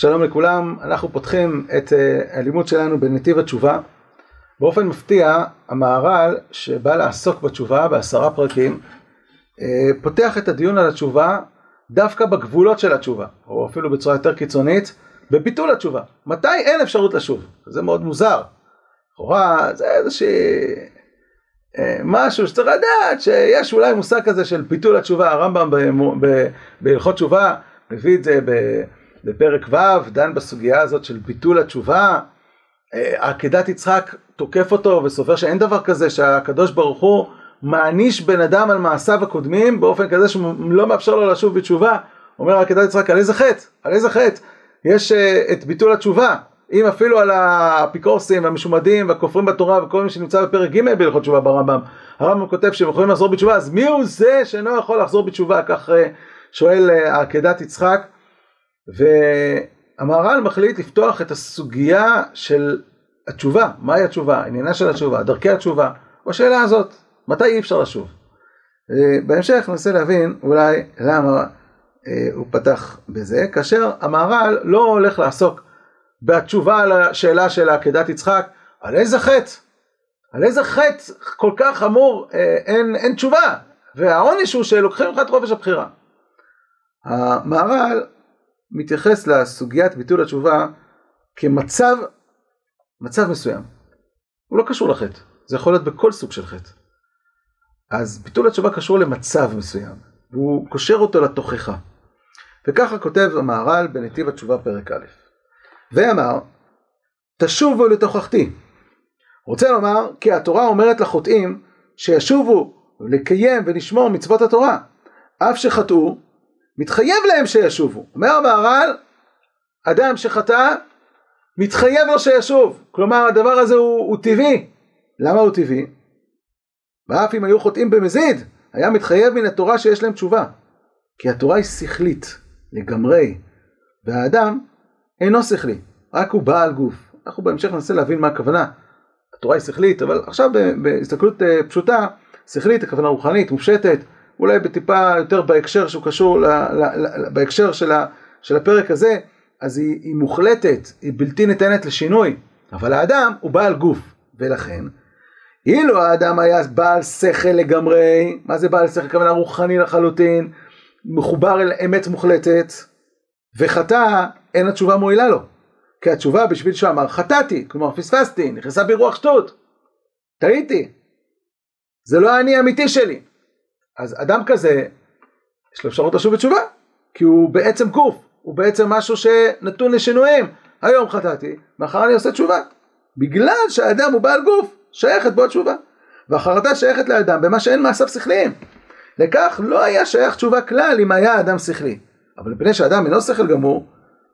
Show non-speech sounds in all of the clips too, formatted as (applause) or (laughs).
שלום לכולם, אנחנו פותחים את uh, הלימוד שלנו בנתיב התשובה. באופן מפתיע, המהר"ל שבא לעסוק בתשובה בעשרה פרקים, uh, פותח את הדיון על התשובה דווקא בגבולות של התשובה, או אפילו בצורה יותר קיצונית, בביטול התשובה. מתי אין אפשרות לשוב? זה מאוד מוזר. לכאורה זה איזושהי uh, משהו שצריך לדעת שיש אולי מושג כזה של ביטול התשובה, הרמב"ם בהלכות תשובה מביא את זה ב... בפרק ו' דן בסוגיה הזאת של ביטול התשובה, אה, עקדת יצחק תוקף אותו וסובר שאין דבר כזה שהקדוש ברוך הוא מעניש בן אדם על מעשיו הקודמים באופן כזה שהוא לא מאפשר לו לשוב בתשובה, אומר עקדת יצחק על איזה חטא? על איזה חטא? יש אה, את ביטול התשובה, אם אפילו על האפיקורסים והמשומדים והכופרים בתורה וכל מי שנמצא בפרק ג' בהלכות תשובה ברמב"ם, הרמב"ם כותב שהם יכולים לחזור בתשובה, אז מי הוא זה שאינו יכול לחזור בתשובה? כך אה, שואל עקדת יצחק. והמהר"ל מחליט לפתוח את הסוגיה של התשובה, מהי התשובה, עניינה של התשובה, דרכי התשובה, בשאלה הזאת, מתי אי אפשר לשוב. בהמשך ננסה להבין אולי למה אה, הוא פתח בזה, כאשר המהר"ל לא הולך לעסוק בתשובה על השאלה של עקדת יצחק, על איזה חטא, על איזה חטא כל כך חמור אה, אין, אין תשובה, והעונש הוא שלוקחים לך את חופש הבחירה. המהר"ל מתייחס לסוגיית ביטול התשובה כמצב, מצב מסוים. הוא לא קשור לחטא, זה יכול להיות בכל סוג של חטא. אז ביטול התשובה קשור למצב מסוים, והוא קושר אותו לתוכחה. וככה כותב המהר"ל בנתיב התשובה פרק א', ואמר, תשובו לתוכחתי. רוצה לומר, כי התורה אומרת לחוטאים שישובו לקיים ולשמור מצוות התורה, אף שחטאו מתחייב להם שישובו. אומר המהר"ל, אדם שחטא, מתחייב לו שישוב. כלומר, הדבר הזה הוא, הוא טבעי. למה הוא טבעי? ואף אם היו חוטאים במזיד, היה מתחייב מן התורה שיש להם תשובה. כי התורה היא שכלית, לגמרי, והאדם אינו שכלי, רק הוא בעל גוף. אנחנו בהמשך ננסה להבין מה הכוונה. התורה היא שכלית, אבל עכשיו בהסתכלות אה, פשוטה, שכלית, הכוונה רוחנית, מופשטת, אולי בטיפה יותר בהקשר שהוא קשור, ל, ל, ל, בהקשר של, ה, של הפרק הזה, אז היא, היא מוחלטת, היא בלתי ניתנת לשינוי, אבל האדם הוא בעל גוף, ולכן, אילו האדם היה בעל שכל לגמרי, מה זה בעל שכל? כוונה רוחני לחלוטין, מחובר אל אמת מוחלטת, וחטא, אין התשובה מועילה לו. כי התשובה בשביל שאמר חטאתי, כלומר פספסתי, נכנסה בי רוח שטות, טעיתי, זה לא האני האמיתי שלי. אז אדם כזה, יש לו אפשרות לשוב בתשובה, כי הוא בעצם גוף, הוא בעצם משהו שנתון לשינויים. היום חטאתי, מחר אני עושה תשובה. בגלל שהאדם הוא בעל גוף, שייכת בו התשובה. והחרטה שייכת לאדם במה שאין מעשיו שכליים. לכך לא היה שייך תשובה כלל אם היה אדם שכלי. אבל מפני שאדם אינו שכל גמור,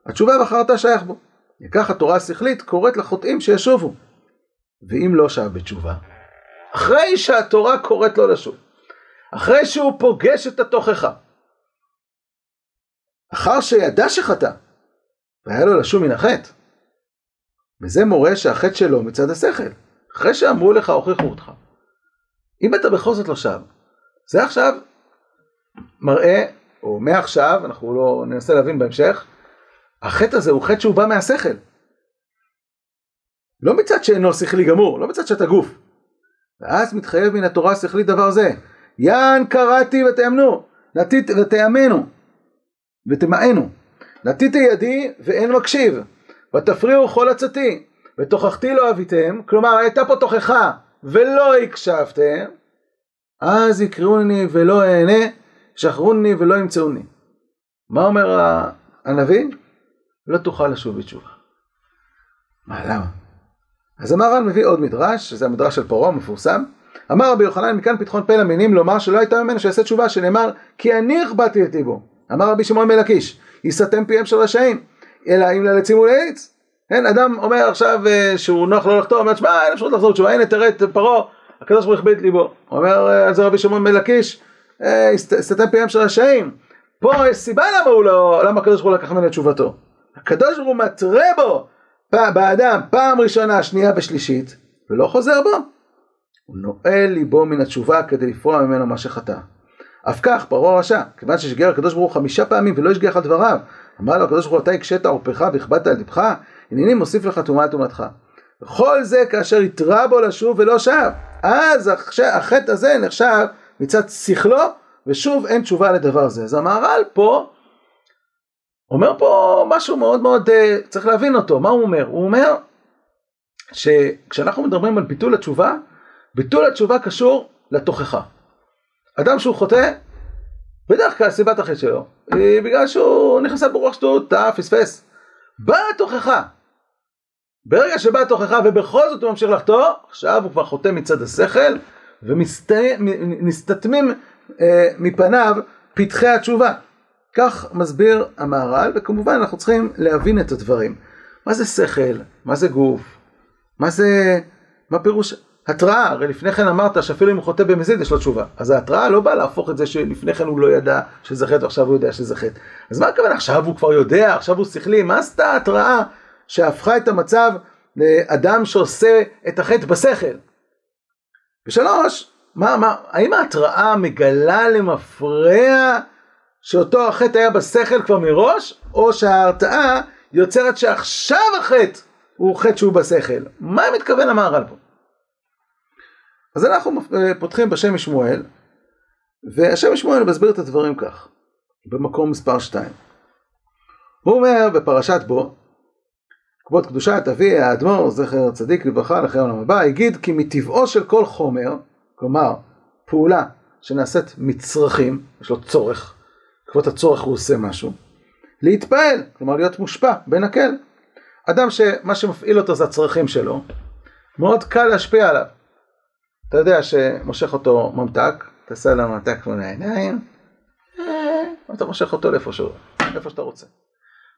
התשובה והחרטה שייך בו. לכך התורה השכלית קוראת לחוטאים שישובו. ואם לא שב בתשובה, אחרי שהתורה קוראת לו לשוב, אחרי שהוא פוגש את התוכחה. אחר שידע שחטא, והיה לו לשום מן החטא. וזה מורה שהחטא שלו מצד השכל. אחרי שאמרו לך הוכיחו אותך. אם אתה בכל זאת לא שב, זה עכשיו מראה, או מעכשיו, אנחנו לא ננסה להבין בהמשך, החטא הזה הוא חטא שהוא בא מהשכל. לא מצד שאינו שכלי גמור, לא מצד שאתה גוף. ואז מתחייב מן התורה השכלית דבר זה, יען קראתי ותאמנו, נתית ותאמנו, ותמאנו. נתיתי ידי ואין מקשיב, ותפריעו כל עצתי, ותוכחתי לא אביתם, כלומר הייתה פה תוכחה ולא הקשבתם, אז יקראוני ולא אענה, שחרוני ולא ימצאוני. מה אומר הנביא? לא תוכל לשוב בתשובה. מה, למה? אז המהר"ל מביא עוד מדרש, שזה המדרש של פרעה המפורסם, אמר רבי יוחנן מכאן פתחון פה למינים לומר שלא הייתה ממנו שיעשה תשובה שנאמר כי אני הכבדתי את ליבו אמר רבי שמעון מלקיש יסתם פיהם של רשעים אלא אם ללצים ולעץ כן אדם אומר עכשיו אה, שהוא נוח לו לחתור אומר שמע אין אפשרות לחזור תשובה הנה תראה את פרעה הקדוש ברוך הוא הכביד ליבו אומר אה, אז רבי שמעון מלקיש יסתם אה, פיהם של רשעים פה יש סיבה למה הוא לא למה הקדוש ברוך הוא לקח ממנו תשובתו. הקדוש ברוך הוא מתרה בו באדם פעם ראשונה שנייה ושלישית ולא חוזר בו הוא נועל ליבו מן התשובה כדי לפרוע ממנו מה שחטא. אף כך פרעה רשע, כיוון ששיגר הקדוש ברוך חמישה פעמים ולא השגיח על דבריו, אמר לו הקדוש ברוך אתה הקשית עורפך והכבדת על לבך, הנני מוסיף לך טומאה טומאתך. וכל זה כאשר יתרע בו לשוב ולא שב. אז החטא הזה נחשב מצד שכלו, ושוב אין תשובה לדבר זה. אז המהר"ל פה אומר פה משהו מאוד מאוד, אה, צריך להבין אותו, מה הוא אומר? הוא אומר שכשאנחנו מדברים על ביטול התשובה, ביטול התשובה קשור לתוכחה. אדם שהוא חוטא, בדרך כלל סיבת החטא שלו, היא בגלל שהוא נכנס ברוח שטות, טעה, פספס. באה התוכחה. ברגע שבאה התוכחה ובכל זאת הוא ממשיך לחטוא, עכשיו הוא כבר חוטא מצד השכל, ומסתתמים אה, מפניו פתחי התשובה. כך מסביר המהר"ל, וכמובן אנחנו צריכים להבין את הדברים. מה זה שכל? מה זה גוף? מה זה... מה פירוש? התראה, הרי לפני כן אמרת שאפילו אם הוא חוטא במזיד יש לו תשובה. אז ההתראה לא באה להפוך את זה שלפני כן הוא לא ידע שזה חטא ועכשיו הוא יודע שזה חטא. אז מה הכוונה? עכשיו הוא כבר יודע, עכשיו הוא שכלי, מה עשתה ההתראה שהפכה את המצב לאדם שעושה את החטא בשכל? ושלוש, מה, מה, האם ההתראה מגלה למפרע שאותו החטא היה בשכל כבר מראש, או שההרתעה יוצרת שעכשיו החטא הוא חטא שהוא בשכל? מה מתכוון המהר"ל פה? אז אנחנו פותחים בשם משמואל, והשם משמואל מסביר את הדברים כך, במקום מספר 2. הוא אומר בפרשת בו, כבוד קדושת אבי האדמו"ר זכר צדיק לברכה לחיי העולם הבא, הגיד כי מטבעו של כל חומר, כלומר פעולה שנעשית מצרכים, יש לו צורך, בעקבות הצורך הוא עושה משהו, להתפעל, כלומר להיות מושפע, בנקל. אדם שמה שמפעיל אותו זה הצרכים שלו, מאוד קל להשפיע עליו. אתה יודע שמושך אותו ממתק, תעשה עליו ממתק מול העיניים, אה, אתה מושך אותו לאיפה שהוא, לאיפה שאתה רוצה.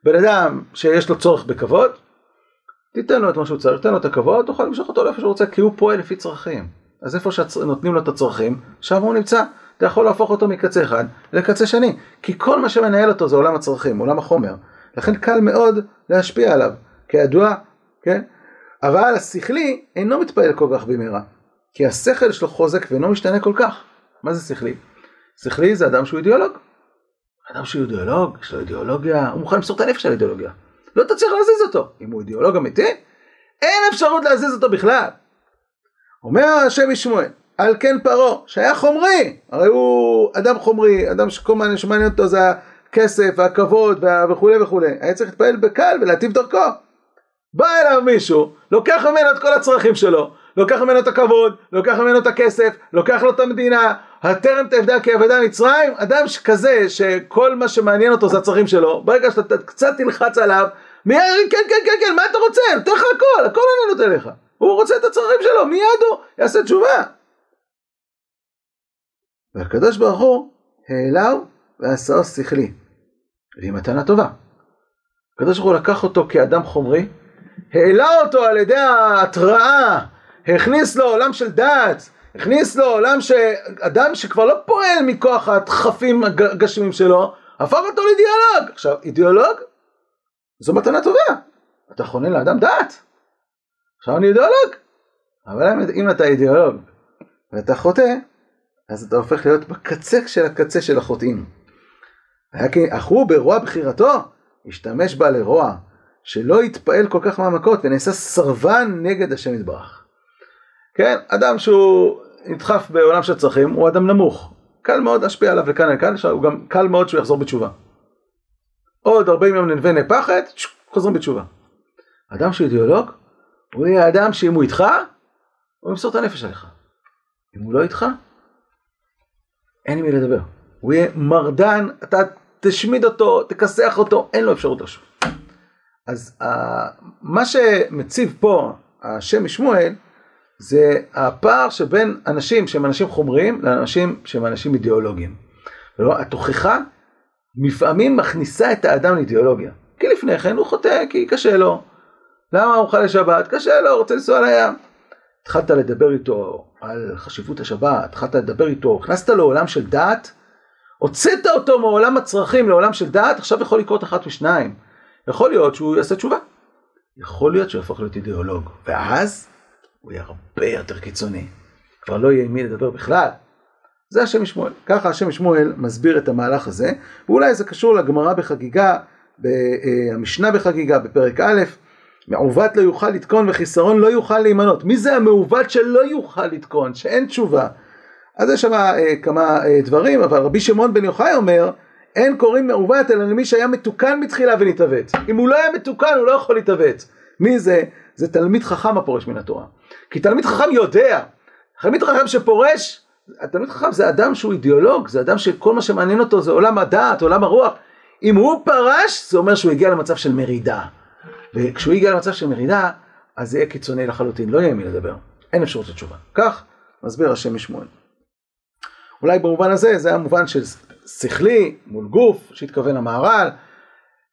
בן אדם שיש לו צורך בכבוד, תיתן לו את מה שהוא צריך, תיתן לו את הכבוד, תוכל למשוך אותו לאיפה שהוא רוצה, כי הוא פועל לפי צרכים. אז איפה שנותנים לו את הצרכים, שם הוא נמצא. אתה יכול להפוך אותו מקצה אחד לקצה שני, כי כל מה שמנהל אותו זה עולם הצרכים, עולם החומר. לכן קל מאוד להשפיע עליו, כידוע, כן? אבל השכלי אינו מתפעל כל כך במהרה. כי השכל שלו חוזק ואינו משתנה כל כך. מה זה שכלי? שכלי זה אדם שהוא אידיאולוג. אדם שהוא אידיאולוג, יש לו אידיאולוגיה, הוא מוכן למסור את הנפש על אידיאולוגיה. לא תצליח להזיז אותו. אם הוא אידיאולוג אמיתי, אין אפשרות להזיז אותו בכלל. אומר השם משמואל, על כן פרעה, שהיה חומרי, הרי הוא אדם חומרי, אדם שכל מה שמעניין אותו זה הכסף והכבוד וכולי וכולי, היה צריך להתפעל בקל ולהטיב דרכו. בא אליו מישהו, לוקח ממנו את כל הצרכים שלו, לוקח ממנו את הכבוד, לוקח ממנו את הכסף, לוקח לו את המדינה, הטרם תעבדה כעבדה מצרים, אדם כזה שכל מה שמעניין אותו זה הצרכים שלו, ברגע שאתה קצת תלחץ עליו, מיד, כן כן כן כן, מה אתה רוצה? נותן לך הכל, הכל אני נותן לך. הוא רוצה את הצרכים שלו, מיד הוא יעשה תשובה. והקדוש ברוך הוא העלהו ועשהו שכלי. והיא מתנה טובה. הקדוש ברוך הוא לקח אותו כאדם חומרי, העלה אותו על ידי ההתראה הכניס לו עולם של דעת, הכניס לו עולם שאדם שכבר לא פועל מכוח הדחפים הגשמים שלו, הפך אותו לאידיאולוג. עכשיו, אידיאולוג זו מתנה טובה. אתה חונן לאדם דעת. עכשיו אני אידיאולוג. אבל אם אתה אידיאולוג ואתה חוטא, אז אתה הופך להיות בקצה של הקצה של החוטאים. אך הוא ברוע בחירתו, השתמש בה לרוע, שלא יתפעל כל כך מהמכות ונעשה סרבן נגד השם יתברך. כן, אדם שהוא נדחף בעולם של צרכים, הוא אדם נמוך. קל מאוד להשפיע עליו לכאן לכאן, הוא גם קל מאוד שהוא יחזור בתשובה. עוד 40 יום ננבה נפחת, חוזרים בתשובה. אדם שהוא אידיאולוג, הוא יהיה אדם שאם הוא איתך, הוא ימסור את הנפש עליך. אם הוא לא איתך, אין עם מי לדבר. הוא יהיה מרדן, אתה תשמיד אותו, תכסח אותו, אין לו אפשרות לשוב. אז uh, מה שמציב פה השם משמואל, זה הפער שבין אנשים שהם אנשים חומריים לאנשים שהם אנשים אידיאולוגיים. התוכחה לפעמים מכניסה את האדם לאידיאולוגיה. כי לפני כן הוא חוטא, כי קשה לו. למה הוא חלה שבת? קשה לו, רוצה לנסוע לים. התחלת לדבר איתו על חשיבות השבת, התחלת לדבר איתו, הכנסת לו עולם של דעת, הוצאת אותו מעולם הצרכים לעולם של דעת, עכשיו יכול לקרות אחת משניים. יכול להיות שהוא יעשה תשובה. יכול להיות שהוא יהפוך להיות אידיאולוג. ואז הוא יהיה הרבה יותר קיצוני. כבר לא יהיה עם מי לדבר בכלל. זה השם משמואל. ככה השם משמואל מסביר את המהלך הזה, ואולי זה קשור לגמרא בחגיגה במשנה בחגיגה בפרק א', מעוות לא יוכל לתקון וחיסרון לא יוכל להימנות. מי זה המעוות שלא יוכל לתקון, שאין תשובה? אז יש שם אה, כמה אה, דברים, אבל רבי שמעון בן יוחאי אומר, אין קוראים מעוות אלא למי שהיה מתוקן בתחילה ונתעוות. אם הוא לא היה מתוקן הוא לא יכול להתעוות. מי זה? זה תלמיד חכם הפורש מן התורה. כי תלמיד חכם יודע, תלמיד חכם שפורש, התלמיד חכם זה אדם שהוא אידיאולוג, זה אדם שכל מה שמעניין אותו זה עולם הדעת, עולם הרוח. אם הוא פרש, זה אומר שהוא הגיע למצב של מרידה. וכשהוא הגיע למצב של מרידה, אז זה יהיה קיצוני לחלוטין, לא יהיה מי לדבר. אין אפשרות לתשובה. כך מסביר השם משמואל. אולי במובן הזה, זה המובן של שכלי מול גוף, שהתכוון המהר"ל.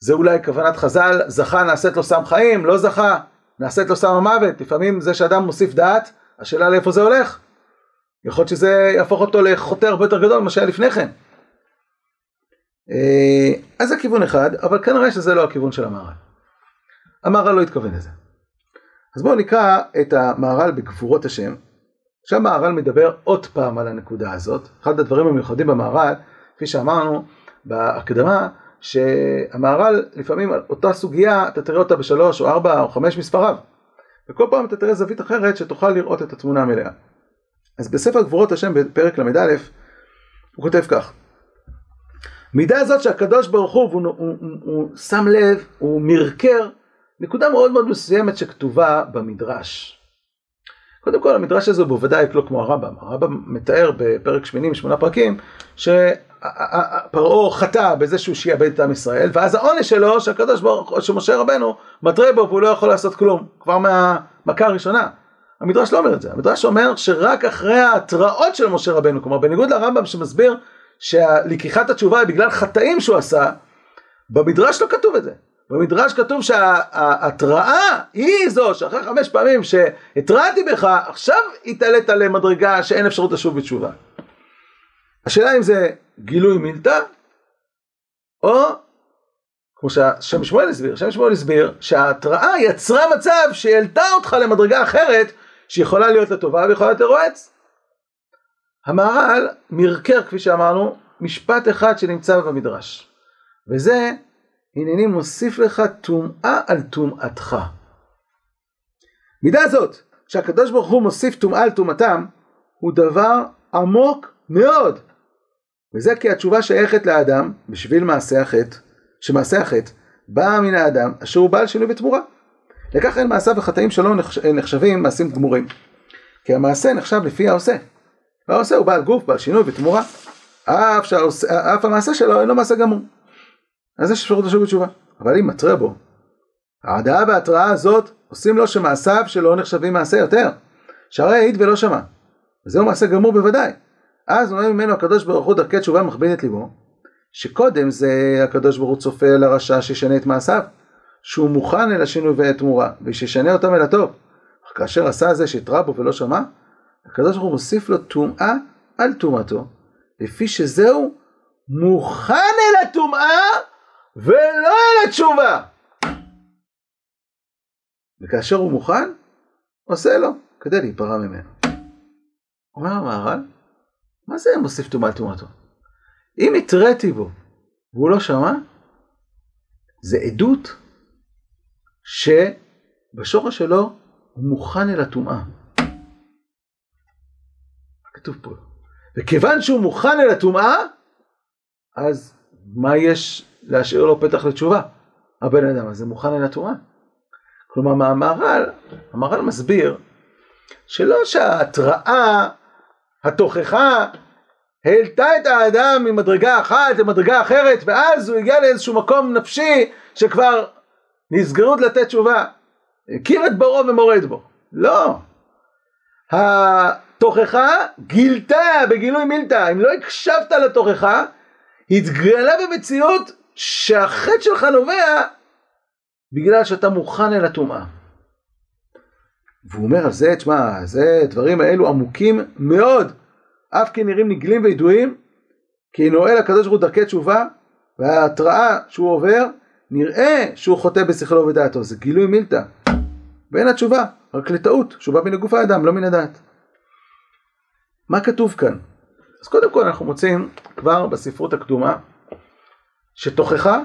זה אולי כוונת חז"ל, זכה נעשית לו סם חיים, לא זכה, נעשית לו סם המוות. לפעמים זה שאדם מוסיף דעת, השאלה לאיפה זה הולך. יכול להיות שזה יהפוך אותו לחוטא הרבה יותר גדול ממה שהיה לפני כן. אה, אז זה כיוון אחד, אבל כנראה שזה לא הכיוון של המהר"ל. המהר"ל לא התכוון לזה. אז בואו נקרא את המהר"ל בגבורות השם. עכשיו המהר"ל מדבר עוד פעם על הנקודה הזאת. אחד הדברים המיוחדים במהר"ל, כפי שאמרנו בהקדמה, שהמהר"ל לפעמים אותה סוגיה אתה תראה אותה בשלוש או ארבע או חמש מספריו. וכל פעם אתה תראה זווית אחרת שתוכל לראות את התמונה המלאה. אז בספר גבורות השם בפרק ל"א הוא כותב כך: מידה זאת שהקדוש ברוך הוא, הוא, הוא, הוא, הוא שם לב, הוא מרקר נקודה מאוד מאוד מסוימת שכתובה במדרש. קודם כל המדרש הזה הוא בוודאי לא כמו הרמב"ם, הרמב"ם מתאר בפרק שמיני משמונה פרקים שפרעה חטא בזה שהוא שיעבד את עם ישראל ואז העונש שלו שהקדוש ברוך הוא, שמשה רבנו מתרה בו והוא לא יכול לעשות כלום כבר מהמכה הראשונה. המדרש לא אומר את זה, המדרש אומר שרק אחרי ההתראות של משה רבנו, כלומר בניגוד לרמב"ם שמסביר שלקיחת התשובה היא בגלל חטאים שהוא עשה, במדרש לא כתוב את זה. במדרש כתוב שההתראה היא זו שאחרי חמש פעמים שהתרעתי בך, עכשיו התעלית למדרגה שאין אפשרות לשוב בתשובה. השאלה אם זה גילוי מילתא, או כמו שהשם שמואל הסביר, השם שמואל הסביר שההתראה יצרה מצב שהעלתה אותך למדרגה אחרת שיכולה להיות לטובה ויכולה להיות לרועץ. המהר"ל מרקר כפי שאמרנו משפט אחד שנמצא במדרש וזה הנני מוסיף לך טומאה על טומאתך. מידה זאת שהקדוש ברוך הוא מוסיף טומאה על טומאתם הוא דבר עמוק מאוד וזה כי התשובה שייכת לאדם בשביל מעשה החטא שמעשה החטא באה מן האדם אשר הוא בעל שינוי בתמורה. לכך אין מעשיו וחטאים שלו נחשבים מעשים גמורים. כי המעשה נחשב לפי העושה. והעושה הוא בעל גוף, בעל שינוי ותמורה. אף, שהעושה, אף המעשה שלו אינו מעשה גמור. אז יש אפשרות לשוב בתשובה. אבל אם מתרה בו, ההדעה וההתראה הזאת עושים לו שמעשיו שלו נחשבים מעשה יותר. שהרי העיד ולא שמע. וזהו מעשה גמור בוודאי. אז אומר ממנו הקדוש ברוך הוא דרכי תשובה מכבין את ליבו, שקודם זה הקדוש ברוך הוא צופה על הרשע שישנה את מעשיו, שהוא מוכן אל השינוי והתמורה, ושישנה אותם אל הטוב. אך כאשר עשה זה שהתרע בו ולא שמע, הקדוש ברוך הוא מוסיף לו טומאה על טומאתו, לפי שזהו מוכן אל הטומאה ולא אל התשובה. וכאשר הוא מוכן, עושה לו כדי להיפרע ממנו. אומר המהר"ל, מה זה מוסיף טומאה טומאתו? אם התריתי בו והוא לא שמע, זה עדות שבשורש שלו הוא מוכן אל הטומאה. כתוב פה. וכיוון שהוא מוכן אל הטומאה, אז מה יש להשאיר לו פתח לתשובה? הבן אדם הזה מוכן אל הטומאה. כלומר, מהמהר"ל, המהר"ל מסביר שלא שההתראה, התוכחה, העלתה את האדם ממדרגה אחת למדרגה אחרת, ואז הוא הגיע לאיזשהו מקום נפשי שכבר נסגרו לתת תשובה. הכיר את בוראו ומורד בו. לא. התוכחה גילתה בגילוי מילתא. אם לא הקשבת לתוכחה, התגלה במציאות שהחטא שלך נובע בגלל שאתה מוכן אל הטומאה. והוא אומר על זה, תשמע, זה דברים האלו עמוקים מאוד. אף כי נראים נגלים וידועים, כי נועל הקדוש ברוך הוא דרכי תשובה, וההתראה שהוא עובר, נראה שהוא חוטא בשכלו ובדעתו, זה גילוי מילתא. ואין התשובה, רק לטעות, שהוא בא מן הגוף האדם, לא מן הדעת. מה כתוב כאן? אז קודם כל אנחנו מוצאים כבר בספרות הקדומה, שתוכחה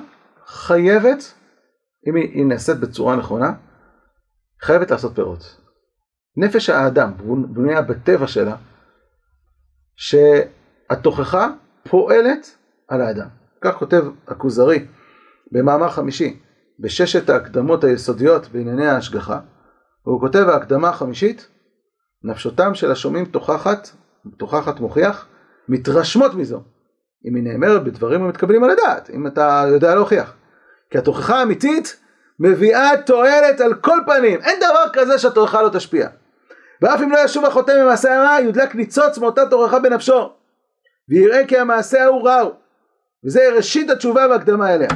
חייבת, אם היא, נעשית בצורה נכונה, חייבת לעשות פירות. נפש האדם בנויה בטבע שלה, שהתוכחה פועלת על האדם. כך כותב הכוזרי במאמר חמישי, בששת ההקדמות היסודיות בענייני ההשגחה, והוא כותב ההקדמה החמישית, נפשותם של השומעים תוכחת, תוכחת מוכיח, מתרשמות מזו, אם היא נאמרת בדברים המתקבלים על הדעת, אם אתה יודע להוכיח. כי התוכחה האמיתית מביאה תועלת על כל פנים, אין דבר כזה שהתוכחה לא תשפיע. ואף אם לא ישוב החוטא ממעשה הרע, יודלק ניצוץ מאותה תוכחה בנפשו, ויראה כי המעשה ההוא רע הוא. וזה ראשית התשובה והקדמה אליה.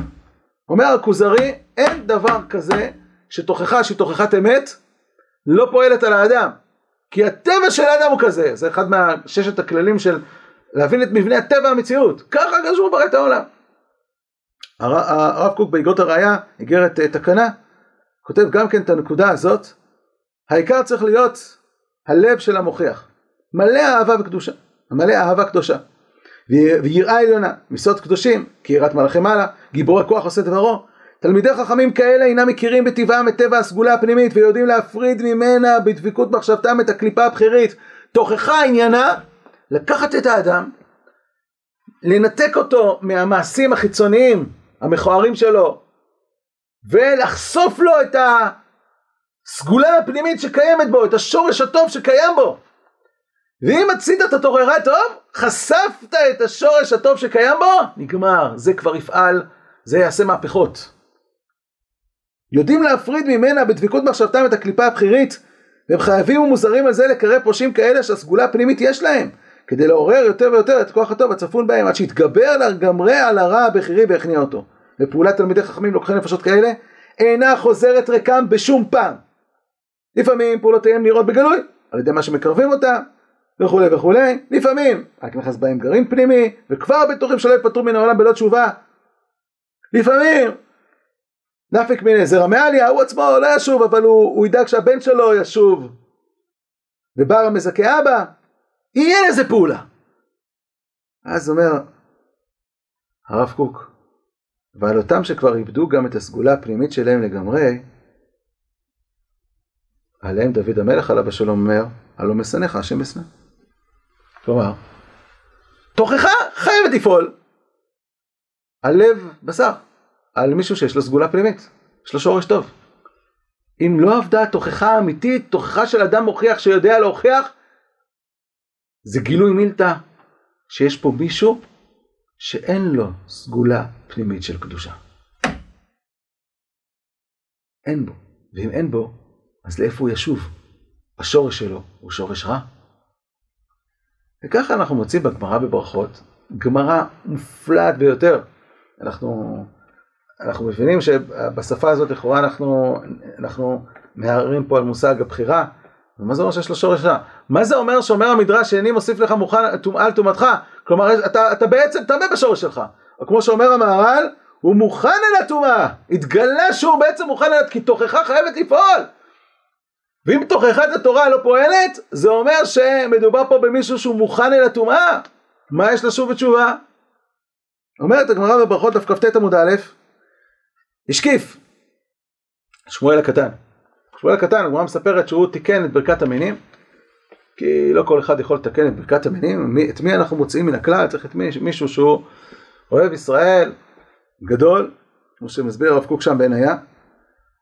אומר הכוזרי, אין דבר כזה שתוכחה שהיא תוכחת אמת, לא פועלת על האדם. כי הטבע של האדם הוא כזה, זה אחד מהששת הכללים של להבין את מבנה הטבע המציאות. ככה הקדוש ברוך ברא את העולם. הרב קוק באגרות הראייה, איגרת תקנה, כותב גם כן את הנקודה הזאת, העיקר צריך להיות הלב של המוכיח, מלא אהבה וקדושה, מלא אהבה קדושה, ויראה עליונה, מסוד קדושים, כי יראת מלאכי מעלה, גיבור הכוח עושה דברו, תלמידי חכמים כאלה אינם מכירים בטבעם את טבע הסגולה הפנימית ויודעים להפריד ממנה בדבקות מחשבתם את הקליפה הבכירית. תוכחה עניינה לקחת את האדם, לנתק אותו מהמעשים החיצוניים המכוערים שלו ולחשוף לו את הסגולה הפנימית שקיימת בו, את השורש הטוב שקיים בו. ואם מצית את התוררה טוב, חשפת את השורש הטוב שקיים בו, נגמר, זה כבר יפעל, זה יעשה מהפכות. יודעים להפריד ממנה בדבקות מחשבתם את הקליפה הבכירית, והם חייבים ומוזרים על זה לקרב פרושים כאלה שהסגולה הפנימית יש להם, כדי לעורר יותר ויותר את כוח הטוב הצפון בהם, עד שיתגבר לגמרי על הרע הבכירי ויכניע אותו. ופעולת תלמידי חכמים לוקחי נפשות כאלה, אינה חוזרת ריקם בשום פעם. לפעמים פעולותיהם נראות בגלוי, על ידי מה שמקרבים אותם, וכולי וכולי, לפעמים רק נכנס בהם גרעין פנימי, וכבר בטוחים שלא יפטרו מן העולם בלא תשובה. לפעמים נפיק מן זרע מעליה, הוא עצמו לא ישוב, אבל הוא, הוא ידאג שהבן שלו ישוב. ובר המזכה אבא, יהיה לזה פעולה. אז אומר הרב קוק, ועל אותם שכבר איבדו גם את הסגולה הפנימית שלהם לגמרי, עליהם דוד המלך עליו השלום אומר, הלא משנאיך השם אשנא. כלומר, תוכחה חייבת לפעול על לב בשר. על מישהו שיש לו סגולה פנימית, יש לו שורש טוב. אם לא עבדה תוכחה אמיתית, תוכחה של אדם מוכיח שיודע להוכיח, זה גילוי מילתא שיש פה מישהו שאין לו סגולה פנימית של קדושה. אין בו, ואם אין בו, אז לאיפה הוא ישוב? השורש שלו הוא שורש רע. וככה אנחנו מוצאים בגמרא בברכות, גמרא מופלאת ביותר. אנחנו אנחנו מבינים שבשפה הזאת לכאורה אנחנו, אנחנו מהררים פה על מושג הבחירה, ומה זה אומר שיש לו שורש רע? מה זה אומר שאומר המדרש שאיני מוסיף לך מוכן טומאה לטומאתך? כלומר אתה, אתה בעצם טמא בשורש שלך, או כמו שאומר המהר"ל, הוא מוכן אל הטומאה, התגלה שהוא בעצם מוכן אל כי תוכחה חייבת לפעול. ואם תוכחת התורה לא פועלת, זה אומר שמדובר פה במישהו שהוא מוכן אל הטומאה. מה יש לשוב בתשובה? אומרת הגמרא בברכות דף כ"ט עמוד א', השקיף, שמואל הקטן. שמואל הקטן, הגמרא מספרת שהוא תיקן את ברכת המינים, כי לא כל אחד יכול לתקן את ברכת המינים, את מי אנחנו מוציאים מן הכלל, צריך את מי, מישהו שהוא אוהב ישראל, גדול, כמו שמסביר הרב קוק שם בעינייה,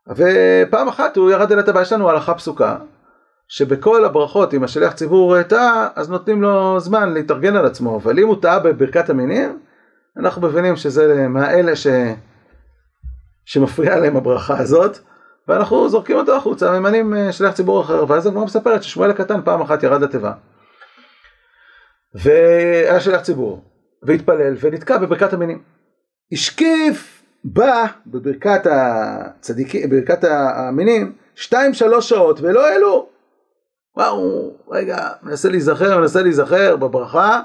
ופעם אחת הוא ירד אל הטבע, יש לנו הלכה פסוקה, שבכל הברכות, אם השליח ציבור טעה, אז נותנים לו זמן להתארגן על עצמו, אבל אם הוא טעה בברכת המינים, אנחנו מבינים שזה מהאלה ש... שמפריעה להם הברכה הזאת, ואנחנו זורקים אותו החוצה, ממנים אה, שליח ציבור אחר, ואז הגמרא מספרת ששמואל הקטן פעם אחת ירד לתיבה, והיה שליח ציבור, והתפלל ונתקע בברכת המינים. השקיף בא בברכת הצדיקים, בברכת המינים, שתיים שלוש שעות ולא העלו. וואו, רגע, מנסה להיזכר, מנסה להיזכר בברכה,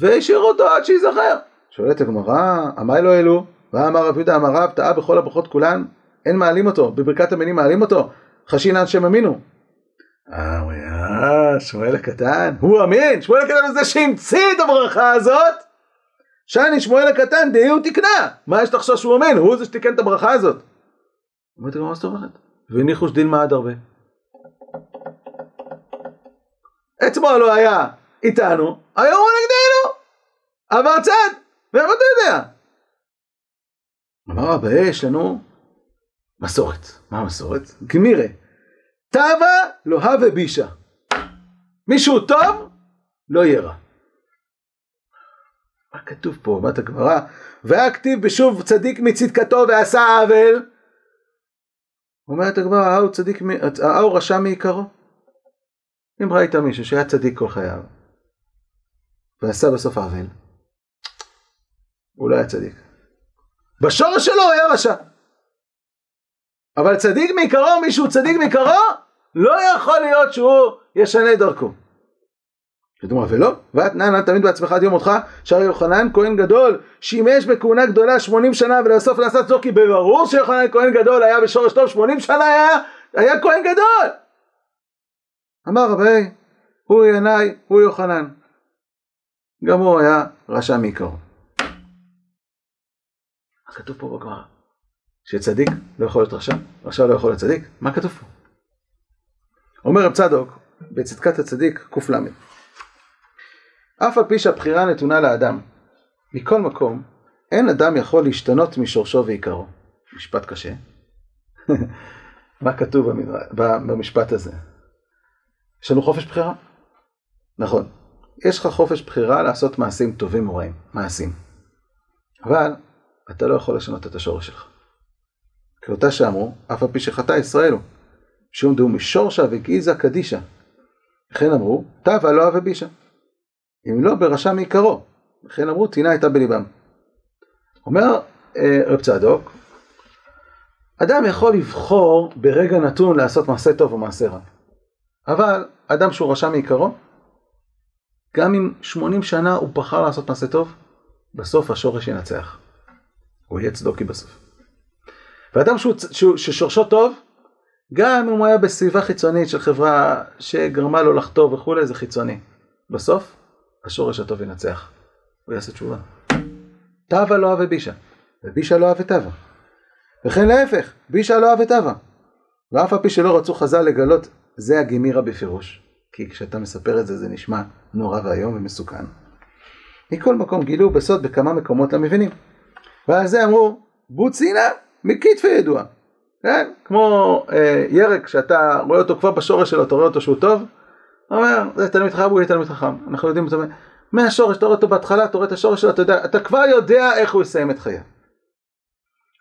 והשאיר אותו עד שייזכר. שואלת הגמרא, עמי לא העלו? ואמר רב יהודה אמר רב טעה בכל הברכות כולן אין מעלים אותו בברכת המינים מעלים אותו חשינן שם אמינו. אה שמואל הקטן הוא אמין שמואל הקטן הוא זה שהמציא את הברכה הזאת שאני שמואל הקטן דהי הוא תקנה. מה יש לחשוש שהוא אמן? הוא זה שתיקן את הברכה הזאת. אמרתי לו, מה זאת אומרת? והניחו שדילמה עד הרבה. אתמול לא היה איתנו, היום הוא נגדנו. עבר צד, ואיפה אתה יודע? אמר רבי, יש לנו מסורת. מה המסורת? גמירה. תבה לא הווה בישה. מישהו טוב, לא יהיה רע. מה כתוב פה? אומרת הגמרא? והכתיב בשוב צדיק מצדקתו ועשה עוול. אומרת הגמרא, ההוא צדיק, ההוא רשע מעיקרו. אם ראית מישהו שהיה צדיק כל חייו, ועשה בסוף עוול, הוא לא היה צדיק. בשורש שלו הוא היה רשע. אבל צדיק מעיקרו, מישהו צדיק מעיקרו, לא יכול להיות שהוא ישנה דרכו. כתוב ולא, ואתנן תמיד בעצמך עד יום מותך, שהרי יוחנן כהן גדול שימש בכהונה גדולה 80 שנה ולבסוף לעשות זאת כי ברור שיוחנן כהן גדול היה בשורש טוב 80 שנה היה, היה כהן גדול אמר רבי הוא ינאי הוא יוחנן גם הוא היה רשע מעיקרו מה כתוב פה בגמרא? שצדיק לא יכול להיות רשע? רשע לא יכול להיות צדיק? מה כתוב פה? אומר רב צדוק בצדקת הצדיק ק"ל אף על פי שהבחירה נתונה לאדם. מכל מקום אין אדם יכול להשתנות משורשו ועיקרו. משפט קשה. (laughs) מה כתוב במשפט הזה? יש לנו חופש בחירה? נכון. יש לך חופש בחירה לעשות מעשים טובים או רעים. מעשים. אבל אתה לא יכול לשנות את השורש שלך. כאותה שאמרו אף על פי שחטא ישראל הוא. שום דו משורשה וגזע קדישה לכן אמרו תבה לא אהבה בישה אם לא ברשע מעיקרו. לכן אמרו טינה הייתה בליבם. אומר אה, רב צדוק, אדם יכול לבחור ברגע נתון לעשות מעשה טוב או מעשה רע. אבל אדם שהוא רשע מעיקרו, גם אם 80 שנה הוא בחר לעשות מעשה טוב, בסוף השורש ינצח. הוא יהיה צדוקי בסוף. ואדם שהוא, שהוא, ששורשו טוב, גם אם הוא היה בסביבה חיצונית של חברה שגרמה לו לחטוא וכולי, זה חיצוני. בסוף השורש הטוב ינצח, הוא יעשה תשובה. תבה לא אהבה בישה, ובישה לא אהבה תבה. וכן להפך, בישה לא אהבה תבה. ואף על פי שלא רצו חז"ל לגלות, זה הגימירה בפירוש. כי כשאתה מספר את זה, זה נשמע נורא ואיום ומסוכן. מכל מקום גילו בסוד בכמה מקומות למבינים. ועל זה אמרו, בוצינה מכתפי ידוע. כן? כמו אה, ירק שאתה רואה אותו כבר בשורש שלו, אתה רואה אותו שהוא טוב, אומר, זה תלמיד חכם, הוא יהיה תלמיד חכם. אנחנו יודעים, זאת אומרת, מהשורש, אתה רואה אותו בהתחלה, אתה רואה את השורש שלו, אתה יודע, אתה כבר יודע איך הוא יסיים את חייו.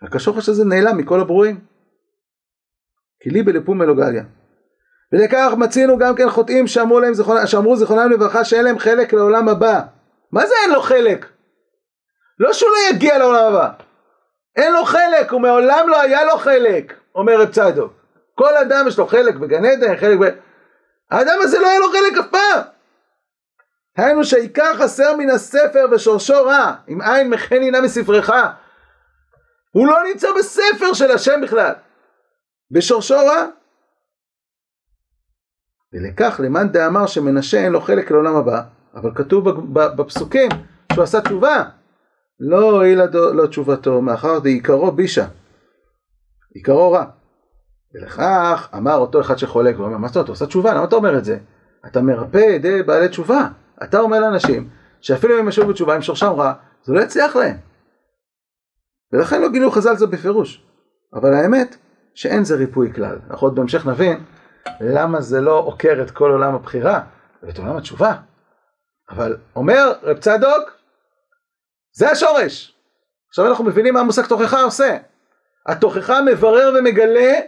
רק השורש הזה נעלם מכל הברואים. כי לי בלפום אלוגליה. ולכך מצינו גם כן חוטאים שאמרו להם זכרונם, שאמרו זיכרונם לברכה שאין להם חלק לעולם הבא. מה זה אין לו חלק? לא שהוא לא יגיע לעולם הבא. אין לו חלק, הוא מעולם לא היה לו חלק, אומר רב צדוק. כל אדם יש לו חלק בגן עדן, חלק ב... האדם הזה לא היה לו חלק אף פעם. היינו שהעיקר חסר מן הספר ושורשו רע, אם אין מכן הנה מספרך. הוא לא נמצא בספר של השם בכלל. בשורשו רע. ולכך למאן דאמר שמנשה אין לו חלק לעולם הבא, אבל כתוב בפסוקים שהוא עשה תשובה. לא הועילה לו תשובתו מאחר דעיקרו בישה. עיקרו רע. ולכך אמר אותו אחד שחולק, הוא אומר, מה זאת אומרת, הוא עושה תשובה, למה אתה אומר את זה? אתה מרפא ידי בעלי תשובה. אתה אומר לאנשים, שאפילו אם הם ישבו בתשובה עם שורשם רע, זה לא יצליח להם. ולכן לא גילו חז"ל זה בפירוש. אבל האמת, שאין זה ריפוי כלל. אנחנו עוד בהמשך נבין למה זה לא עוקר את כל עולם הבחירה, ואת עולם התשובה. אבל אומר רב צדוק, זה השורש. עכשיו אנחנו מבינים מה המושג תוכחה עושה. התוכחה מברר ומגלה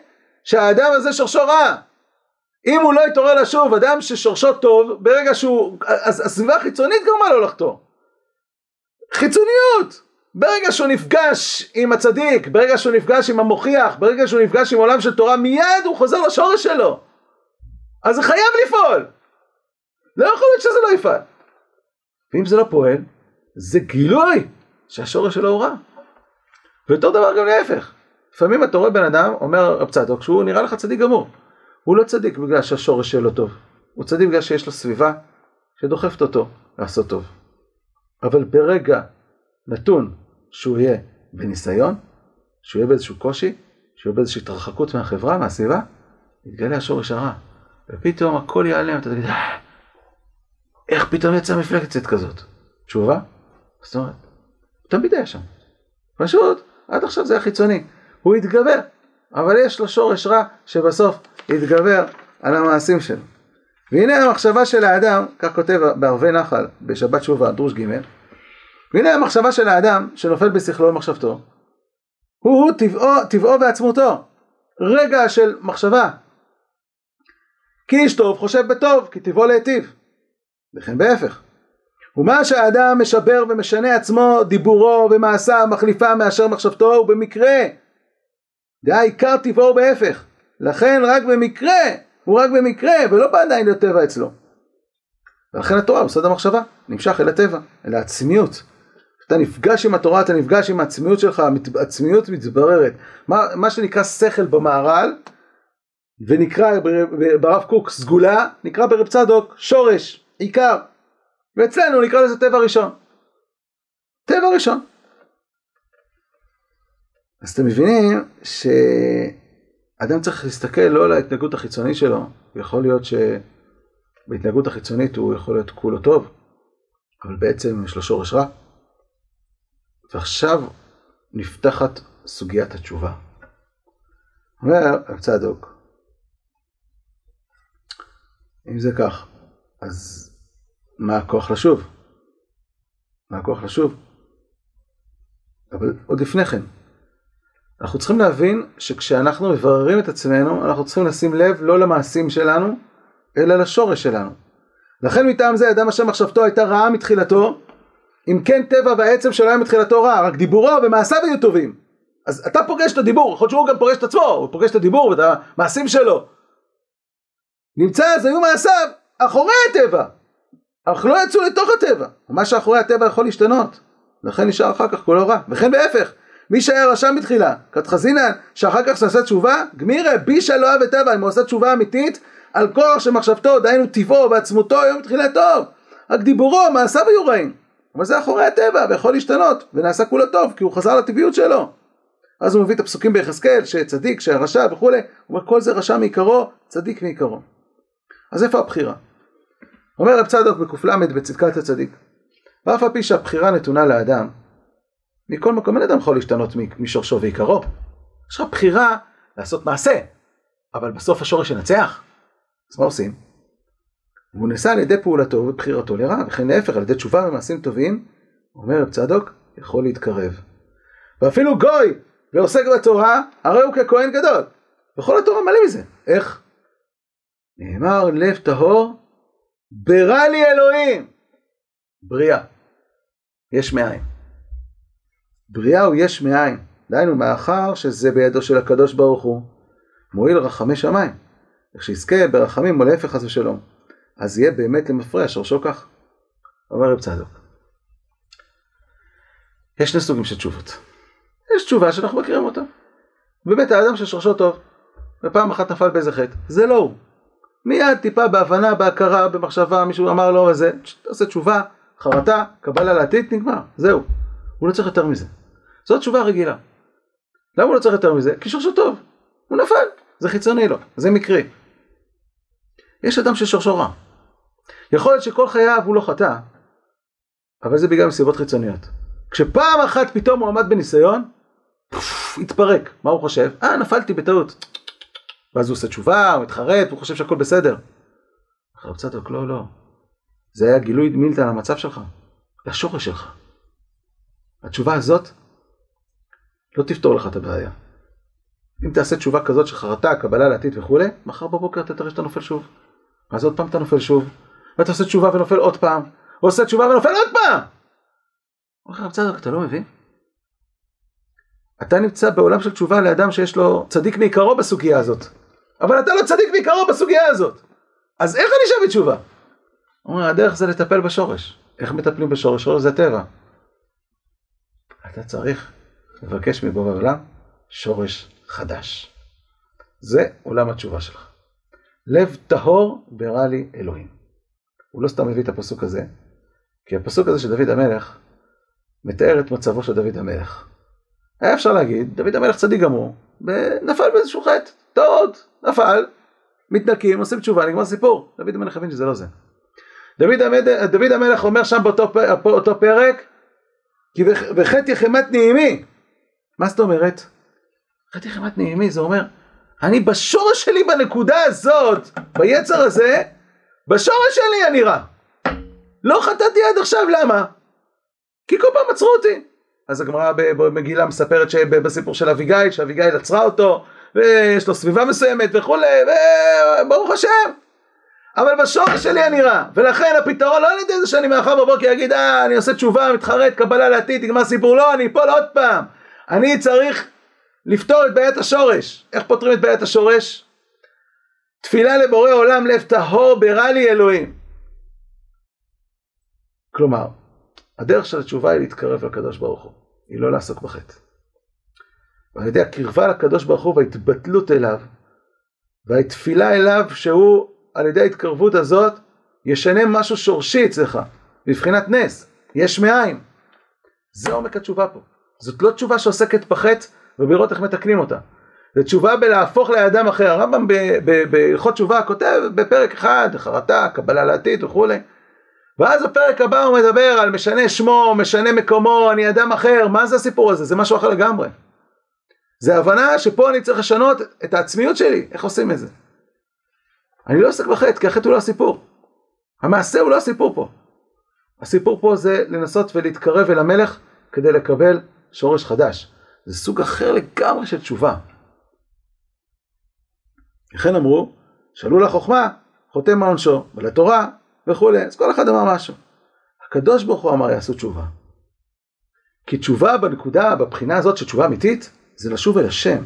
שהאדם הזה שורשו רע. אם הוא לא יתעורר לשוב, אדם ששורשו טוב, ברגע שהוא, הסביבה החיצונית גרמה לו לחטוא. חיצוניות! ברגע שהוא נפגש עם הצדיק, ברגע שהוא נפגש עם המוכיח, ברגע שהוא נפגש עם עולם של תורה, מיד הוא חוזר לשורש שלו. אז זה חייב לפעול. לא יכול להיות שזה לא יפעל. ואם זה לא פועל, זה גילוי שהשורש שלו הוא רע. ואותו דבר גם להפך. לפעמים אתה רואה בן אדם, אומר רב צדוק, שהוא נראה לך צדיק גמור. הוא לא צדיק בגלל שהשורש שלו טוב, הוא צדיק בגלל שיש לו סביבה שדוחפת אותו לעשות טוב. אבל ברגע נתון שהוא יהיה בניסיון, שהוא יהיה באיזשהו קושי, שהוא יהיה באיזושהי התרחקות מהחברה, מהסביבה, יתגלה השורש הרע. ופתאום הכל ייעלם, אתה תגיד, אה, איך פתאום יצאה מפלגת כזאת? תשובה? זאת אומרת, תמיד היה שם. פשוט, עד עכשיו זה היה חיצוני. הוא התגבר, אבל יש לו שורש רע שבסוף יתגבר על המעשים שלו. והנה המחשבה של האדם, כך כותב בערבי נחל בשבת שובה, דרוש ג', והנה המחשבה של האדם שנופל בשכלו ומחשבתו, הוא טבעו, טבעו ועצמותו, רגע של מחשבה. כי איש טוב חושב בטוב, כי טבעו להיטיב. וכן בהפך. ומה שהאדם משבר ומשנה עצמו, דיבורו ומעשיו מחליפה מאשר מחשבתו, הוא במקרה. דהה עיקר טבעו בהפך. לכן רק במקרה, הוא רק במקרה, ולא בא עדיין להיות טבע אצלו. ולכן התורה הוא סוד המחשבה, נמשך אל הטבע, אל העצמיות. אתה נפגש עם התורה, אתה נפגש עם העצמיות שלך, העצמיות מתבררת. מה, מה שנקרא שכל במהר"ל, ונקרא ברב קוק סגולה, נקרא ברב צדוק שורש, עיקר. ואצלנו נקרא לזה טבע ראשון. טבע ראשון. אז אתם מבינים שאדם צריך להסתכל לא על ההתנהגות החיצונית שלו, יכול להיות שבהתנהגות החיצונית הוא יכול להיות כולו טוב, אבל בעצם יש לו שורש רע. ועכשיו נפתחת סוגיית התשובה. אומר רב צדוק, אם זה כך, אז מה הכוח לשוב? מה הכוח לשוב? אבל עוד לפני כן, אנחנו צריכים להבין שכשאנחנו מבררים את עצמנו, אנחנו צריכים לשים לב לא למעשים שלנו, אלא לשורש שלנו. לכן מטעם זה אדם אשר מחשבתו הייתה רעה מתחילתו, אם כן טבע והעצם שלו היה מתחילתו רע, רק דיבורו ומעשיו היו טובים. אז אתה פוגש את הדיבור, יכול להיות שהוא גם פוגש את עצמו, הוא פוגש את הדיבור ואת המעשים שלו. נמצא אז היו מעשיו אחורי הטבע, אך לא יצאו לתוך הטבע. מה שאחורי הטבע יכול להשתנות, לכן נשאר אחר כך כולו רע. וכן בהפך, מי שהיה רשע מתחילה, כת חזינן, שאחר כך שעשה תשובה, גמירה בישה לא אוהב את אם הוא עושה תשובה אמיתית, על כוח שמחשבתו, דהיינו טבעו ועצמותו, היום מתחילה טוב. רק דיבורו, מעשיו היו רעים. אבל זה אחורי הטבע ויכול להשתנות ונעשה כולו טוב כי הוא חזר לטבעיות שלו. אז הוא מביא את הפסוקים ביחזקאל שצדיק, שרשע וכולי, הוא אומר כל זה רשע מעיקרו, צדיק מעיקרו. אז איפה הבחירה? אומר רב צדוק בק"ל בצדקת הצדיק, ואף על פי שהבחירה נתונה לאדם, מכל מקום אין אדם יכול להשתנות משורשו ועיקרו. יש לך בחירה לעשות מעשה, אבל בסוף השורש ינצח. אז מה עושים? והוא נעשה על ידי פעולתו ובחירתו לרע, וכן להפך, על ידי תשובה ומעשים טובים, אומר רב צדוק, יכול להתקרב. ואפילו גוי ועוסק בתורה, הרי הוא ככהן גדול. וכל התורה מלא מזה. איך? נאמר לב טהור, ברא לי אלוהים. בריאה. יש מאין. בריאה הוא יש מאין. דהיינו, מאחר שזה בידו של הקדוש ברוך הוא, מועיל רחמי שמיים. איך שיזכה ברחמים או להפך חס ושלום. אז יהיה באמת למפרע שורשו כך. אומר רב צדוק. יש שני סוגים של תשובות. יש תשובה שאנחנו מכירים אותה. באמת האדם ששורשו טוב, ופעם אחת נפל באיזה חטא, זה לא הוא. מיד טיפה בהבנה, בהכרה, במחשבה, מישהו אמר לו איזה, עושה תשובה, חרטה, קבלה לעתיד, נגמר, זהו. הוא לא צריך יותר מזה. זו תשובה רגילה. למה הוא לא צריך יותר מזה? כי שורשו טוב. הוא נפל, זה חיצוני לו, זה מקרי. יש אדם ששורשו רע. יכול להיות שכל חייו הוא לא חטא, אבל זה בגלל מסיבות חיצוניות. כשפעם אחת פתאום הוא עמד בניסיון, התפרק. מה הוא חושב? אה, נפלתי בטעות. ואז הוא עושה תשובה, הוא מתחרט, הוא חושב שהכל בסדר. הרב צדוק, לא, לא. זה היה גילוי מילתא על המצב שלך, לשורש שלך. התשובה הזאת לא תפתור לך את הבעיה. אם תעשה תשובה כזאת של חרטה, קבלה לעתיד וכולי, מחר בבוקר אתה תראה שאתה נופל שוב. אז עוד פעם אתה נופל שוב, ואתה עושה תשובה ונופל עוד פעם, ועושה תשובה ונופל עוד פעם! אומר לך, צדוק, אתה לא מבין? אתה נמצא בעולם של תשובה לאדם שיש לו צדיק מעיקרו בסוגיה הזאת. אבל אתה לא צדיק מעיקרו בסוגיה הזאת. אז איך אני שם בתשובה? הוא אומר, הדרך זה לטפל בשורש. איך מטפלים בשורש? שורש זה טבע. אתה צריך לבקש מבורא עולם שורש חדש. זה עולם התשובה שלך. לב טהור ברא לי אלוהים. הוא לא סתם מביא את הפסוק הזה, כי הפסוק הזה של דוד המלך, מתאר את מצבו של דוד המלך. היה אפשר להגיד, דוד המלך צדיק גמור, ונפל באיזשהו חטא, טעות, נפל, מתנקים, עושים תשובה, נגמר סיפור. דוד המלך הבין שזה לא זה. דוד, המד... דוד המלך אומר שם באותו, פרק, כי בחטא יחמת נעימי. מה זאת אומרת? חטא יחמת נעימי זה אומר, אני בשורש שלי בנקודה הזאת, ביצר הזה, בשורש שלי אני רע. לא חטאתי עד עכשיו, למה? כי כל פעם עצרו אותי. אז הגמרא במגילה מספרת שבסיפור של אביגיל, שאביגיל עצרה אותו, ויש לו סביבה מסוימת וכולי, וברוך השם. אבל בשורש שלי אני רע, ולכן הפתרון לא על ידי זה שאני מאחר בבוקר אגיד אה אני עושה תשובה, מתחרט, קבלה לעתיד, נגמר סיפור, לא, אני אפול עוד פעם. אני צריך לפתור את בעיית השורש. איך פותרים את בעיית השורש? תפילה לבורא עולם לב טהור ברע לי אלוהים. כלומר, הדרך של התשובה היא להתקרב לקדוש ברוך הוא, היא לא לעסוק בחטא. ועל ידי הקרבה לקדוש ברוך הוא וההתבטלות אליו, והתפילה אליו שהוא על ידי ההתקרבות הזאת ישנה משהו שורשי אצלך, בבחינת נס, יש מאין. זה עומק התשובה פה. זאת לא תשובה שעוסקת בחטא ובלראות איך מתקנים אותה. זו תשובה בלהפוך לאדם אחר. הרמב"ם בהלכות תשובה כותב בפרק אחד, חרטה, קבלה לעתיד וכולי. ואז בפרק הבא הוא מדבר על משנה שמו, משנה מקומו, אני אדם אחר, מה זה הסיפור הזה? זה משהו אחר לגמרי. זה הבנה שפה אני צריך לשנות את העצמיות שלי, איך עושים את זה? אני לא עוסק בחטא, כי החטא הוא לא הסיפור. המעשה הוא לא הסיפור פה. הסיפור פה זה לנסות ולהתקרב אל המלך כדי לקבל שורש חדש. זה סוג אחר לגמרי של תשובה. לכן אמרו, שאלו לחוכמה, חותם מעונשו, ולתורה, וכולי, אז כל אחד אמר משהו. הקדוש ברוך הוא אמר יעשו תשובה. כי תשובה בנקודה, בבחינה הזאת של תשובה אמיתית, זה לשוב אל השם.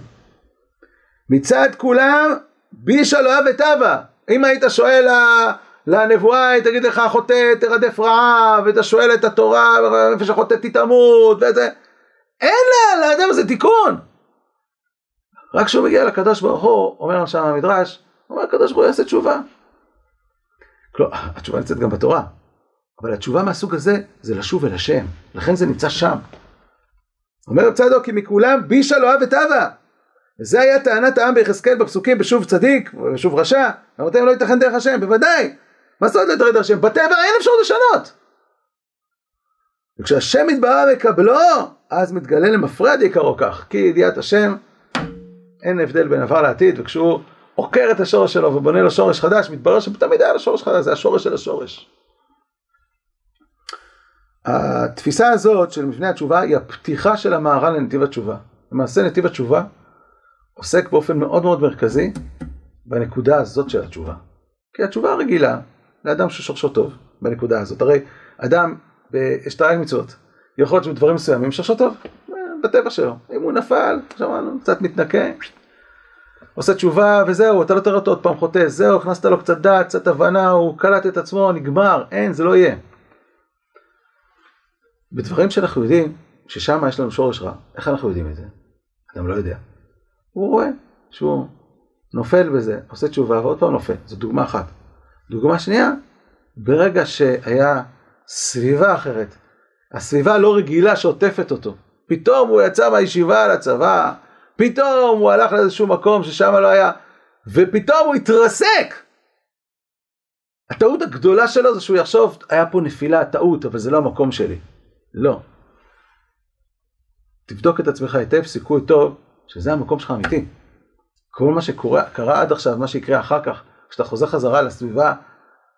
מצד כולם, בישה לא אוהב את אבא. אם היית שואל לנבואה, היא תגיד לך, חוטא תרדף רעה, ואתה שואל את התורה, איפה שחוטא תתעמות, וזה, אין לאדם הזה תיקון. רק כשהוא מגיע לקדוש ברוך הוא, אומר שם המדרש, אומר הקדוש ברוך הוא יעשה תשובה. כלומר, התשובה נמצאת גם בתורה, אבל התשובה מהסוג הזה זה לשוב אל השם, לכן זה נמצא שם. אומר צדוק כי מכולם בישה לא אוהב את אבא. וזה היה טענת העם ביחזקאל בפסוקים בשוב צדיק ושוב רשע, אמרתם לא ייתכן דרך השם, בוודאי. מה זאת אומרת לא דרך השם? בטבע אין אפשרות לשנות. וכשהשם יתברר מקבלו, אז מתגלה למפרד יקרו כך, כי ידיעת השם אין הבדל בין עבר לעתיד, וכשהוא עוקר את השורש שלו ובונה לו שורש חדש, מתברר שתמיד היה לו שורש חדש, זה השורש של השורש. התפיסה הזאת של מבנה התשובה היא הפתיחה של המהר"ל לנתיב התשובה. למעשה נתיב התשובה עוסק באופן מאוד מאוד מרכזי בנקודה הזאת של התשובה. כי התשובה הרגילה לאדם ששורשו טוב בנקודה הזאת. הרי אדם יש את מצוות, יכול להיות שבדברים מסוימים שורשו טוב, בטבע שלו. אם הוא נפל, שמענו, קצת מתנקה, עושה תשובה וזהו, אתה לא תראה אותו עוד פעם חוטא, זהו, הכנסת לו קצת דעת, קצת הבנה, הוא קלט את עצמו, נגמר, אין, זה לא יהיה. בדברים שאנחנו יודעים, ששם יש לנו שורש רע, איך אנחנו יודעים את זה? אדם לא יודע. הוא רואה שהוא נופל בזה, עושה תשובה ועוד פעם נופל, זו דוגמה אחת. דוגמה שנייה, ברגע שהיה סביבה אחרת, הסביבה לא רגילה שעוטפת אותו, פתאום הוא יצא מהישיבה לצבא, פתאום הוא הלך לאיזשהו מקום ששם לא היה, ופתאום הוא התרסק. הטעות הגדולה שלו זה שהוא יחשוב, היה פה נפילה, טעות, אבל זה לא המקום שלי. לא. תבדוק את עצמך היטב, סיכוי טוב, שזה המקום שלך אמיתי. כל מה שקרה עד עכשיו, מה שיקרה אחר כך, כשאתה חוזר חזרה לסביבה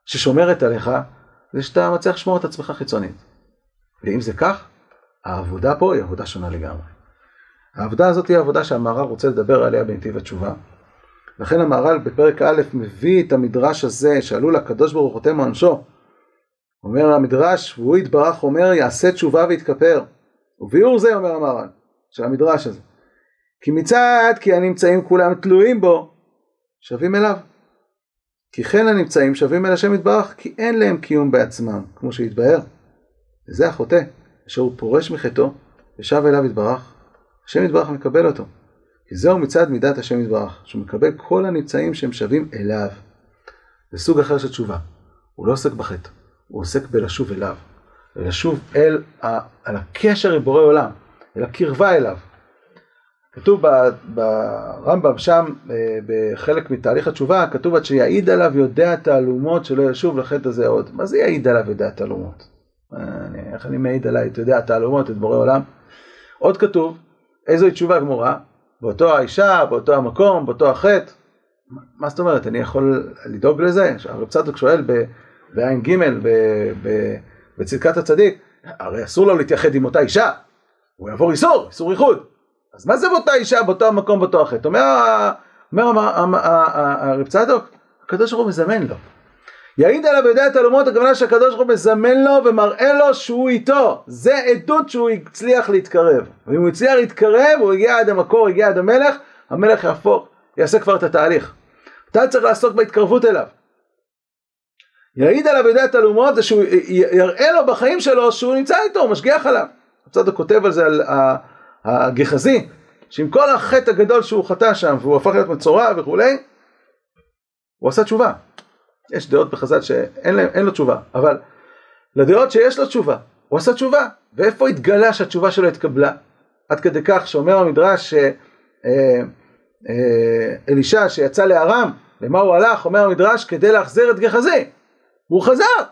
ששומרת עליך, זה שאתה מצליח לשמור את עצמך חיצונית. ואם זה כך, העבודה פה היא עבודה שונה לגמרי. העבודה הזאת היא העבודה שהמהר"ל רוצה לדבר עליה בנתיב התשובה. לכן המהר"ל בפרק א' מביא את המדרש הזה שעלול הקדוש ברוך הוא חותם עונשו. אומר המדרש, והוא יתברך אומר יעשה תשובה ויתכפר. וביאור זה אומר המהר"ל, של המדרש הזה. כי מצד כי הנמצאים כולם תלויים בו, שווים אליו. כי כן הנמצאים שווים אל השם יתברך, כי אין להם קיום בעצמם, כמו שהתבהר. וזה החוטא, אשר הוא פורש מחטאו, ושב אליו יתברך, השם יתברך מקבל אותו. כי זהו מצד מידת השם יתברך, שהוא מקבל כל הנמצאים שהם שווים אליו. זה סוג אחר של תשובה. הוא לא עוסק בחטא, הוא עוסק בלשוב אליו. ולשוב אל, ה, אל הקשר עם בורא עולם, אל הקרבה אליו. כתוב ברמב"ם שם, אה, בחלק מתהליך התשובה, כתוב עד שיעיד עליו יודע תעלומות שלא ישוב לחטא הזה עוד. מה זה יעיד עליו יודע תעלומות? איך אני מעיד עליי את יודע תעלומות, את בורא עולם? עוד כתוב, איזוהי תשובה גמורה? באותו האישה, באותו המקום, באותו החטא. מה זאת אומרת, אני יכול לדאוג לזה? הרב צדוק שואל בעין ג' בצדקת הצדיק, הרי אסור לו להתייחד עם אותה אישה, הוא יעבור איסור, איסור איחוד. אז מה זה באותה אישה, באותו המקום, באותו החטא? אומר הרב צדוק, הקדוש ברוך הוא מזמן לו. יעיד עליו ויודע את תעלומות, הכוונה שהקדוש ברוך הוא מזמן לו ומראה לו שהוא איתו. זה עדות שהוא הצליח להתקרב. ואם הוא הצליח להתקרב, הוא הגיע עד המקור, הגיע עד המלך, המלך יהפוך, יעשה כבר את התהליך. אתה צריך לעסוק בהתקרבות אליו. יעיד עליו ויודע את תעלומות, זה שהוא יראה לו בחיים שלו שהוא נמצא איתו, הוא משגיח עליו. הצדוק כותב על זה על הגחזי, שעם כל החטא הגדול שהוא חטא שם, והוא הפך להיות מצורע וכולי, הוא עשה תשובה. יש דעות בחז"ל שאין להם, לו תשובה, אבל לדעות שיש לו תשובה, הוא עשה תשובה, ואיפה התגלה שהתשובה שלו התקבלה? עד כדי כך שאומר המדרש שאלישע אה, אה, שיצא לארם, למה הוא הלך? אומר המדרש כדי להחזיר את גחזי, והוא חזר.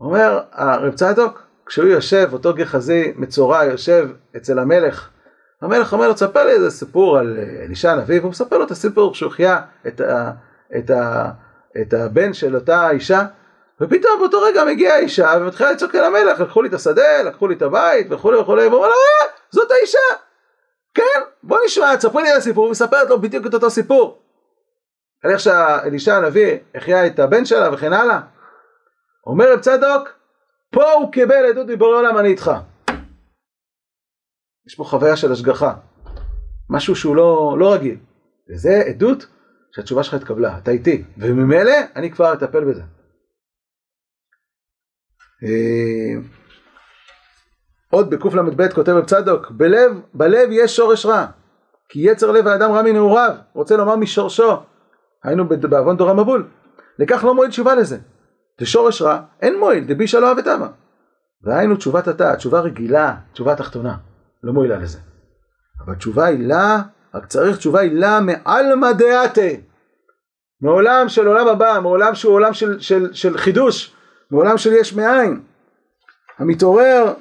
אומר הרב צדוק, כשהוא יושב, אותו גחזי מצורע יושב אצל המלך, המלך אומר לו, תספר לי איזה סיפור על אלישע הנביא, והוא מספר לו את הסיפור שהוא החיה את, ה, את, ה, את הבן של אותה אישה, ופתאום באותו רגע מגיעה האישה ומתחילה לצעוק אל המלך, לקחו לי את השדה, לקחו לי את הבית וכולי וכולי, והוא אומר לו, אה, זאת האישה! כן, בוא נשמע, תספרי לי על הסיפור, הוא מספרת לו בדיוק את אותו סיפור. על איך שאלישע הנביא החיה את הבן שלה וכן הלאה. אומר רב צדוק, פה הוא קיבל עדות מבורא עולם, אני איתך. יש פה חוויה של השגחה, משהו שהוא לא, לא רגיל, וזה עדות שהתשובה שלך התקבלה, אתה איתי, וממילא אני כבר אטפל בזה. אה, עוד בקל"ב כותב צדוק, בלב, בלב יש שורש רע, כי יצר לב האדם רע מנעוריו, רוצה לומר משורשו, היינו בעוון דור המבול, לכך לא מועיל תשובה לזה. זה שורש רע, אין מועיל, דבישה לא אמה. והיינו תשובת התא, תשובה רגילה, תשובה תחתונה, לא מועילה לזה. אבל תשובה הילה, רק צריך תשובה הילה מעלמא דעתה. מעולם של עולם הבא, מעולם שהוא עולם של, של, של חידוש, מעולם של יש מאין. המתעורר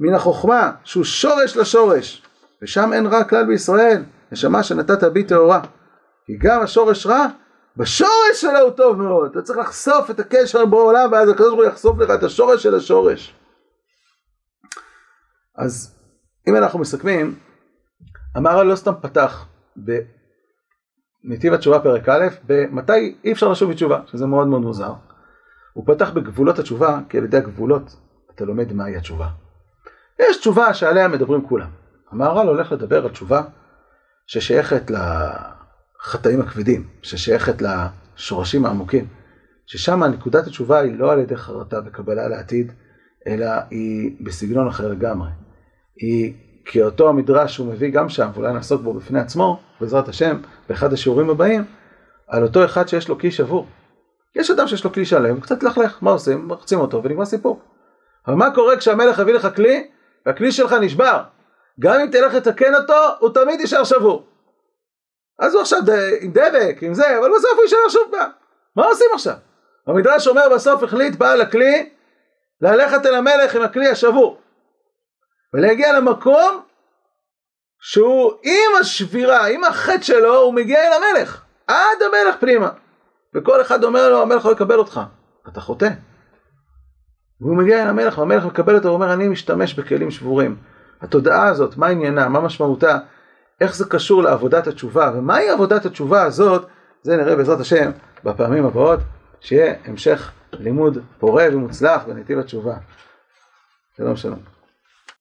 מן החוכמה, שהוא שורש לשורש, ושם אין רע כלל בישראל, נשמה שנתת בי טהורה. כי גם השורש רע, בשורש שלו הוא טוב מאוד. אתה צריך לחשוף את הקשר עם בורא עולם, ואז הקדוש ברוך הוא יחשוף לך את השורש של השורש. אז אם אנחנו מסכמים, המהר"ל לא סתם פתח בנתיב התשובה פרק א', במתי אי אפשר לשוב בתשובה, שזה מאוד מאוד מוזר. הוא פתח בגבולות התשובה, כי על ידי הגבולות אתה לומד מהי התשובה. יש תשובה שעליה מדברים כולם. המהר"ל הולך לדבר על תשובה ששייכת לחטאים הכבדים, ששייכת לשורשים העמוקים, ששם נקודת התשובה היא לא על ידי חרטה וקבלה לעתיד, אלא היא בסגנון אחר לגמרי. היא כאותו המדרש שהוא מביא גם שם, ואולי נעסוק בו בפני עצמו, בעזרת השם, באחד השיעורים הבאים, על אותו אחד שיש לו כלי שבור. יש אדם שיש לו כלי שלם, קצת לכלך, מה עושים? מחצים אותו ונגמר סיפור. אבל מה קורה כשהמלך הביא לך כלי, והכלי שלך נשבר? גם אם תלך לתקן אותו, הוא תמיד יישאר שבור. אז הוא עכשיו עם דבק, עם זה, אבל בסוף הוא יישאר שוב פעם. מה עושים עכשיו? המדרש אומר בסוף החליט בעל הכלי ללכת אל המלך עם הכלי השבור. ולהגיע למקום שהוא עם השבירה, עם החטא שלו, הוא מגיע אל המלך, עד המלך פנימה. וכל אחד אומר לו, המלך לא יקבל אותך, אתה חוטא. והוא מגיע אל המלך, והמלך מקבל אותו ואומר, אני משתמש בכלים שבורים. התודעה הזאת, מה עניינה, מה משמעותה, איך זה קשור לעבודת התשובה, ומהי עבודת התשובה הזאת, זה נראה בעזרת השם בפעמים הבאות, שיהיה המשך לימוד פורה ומוצלח בנתיב התשובה. שלום שלום.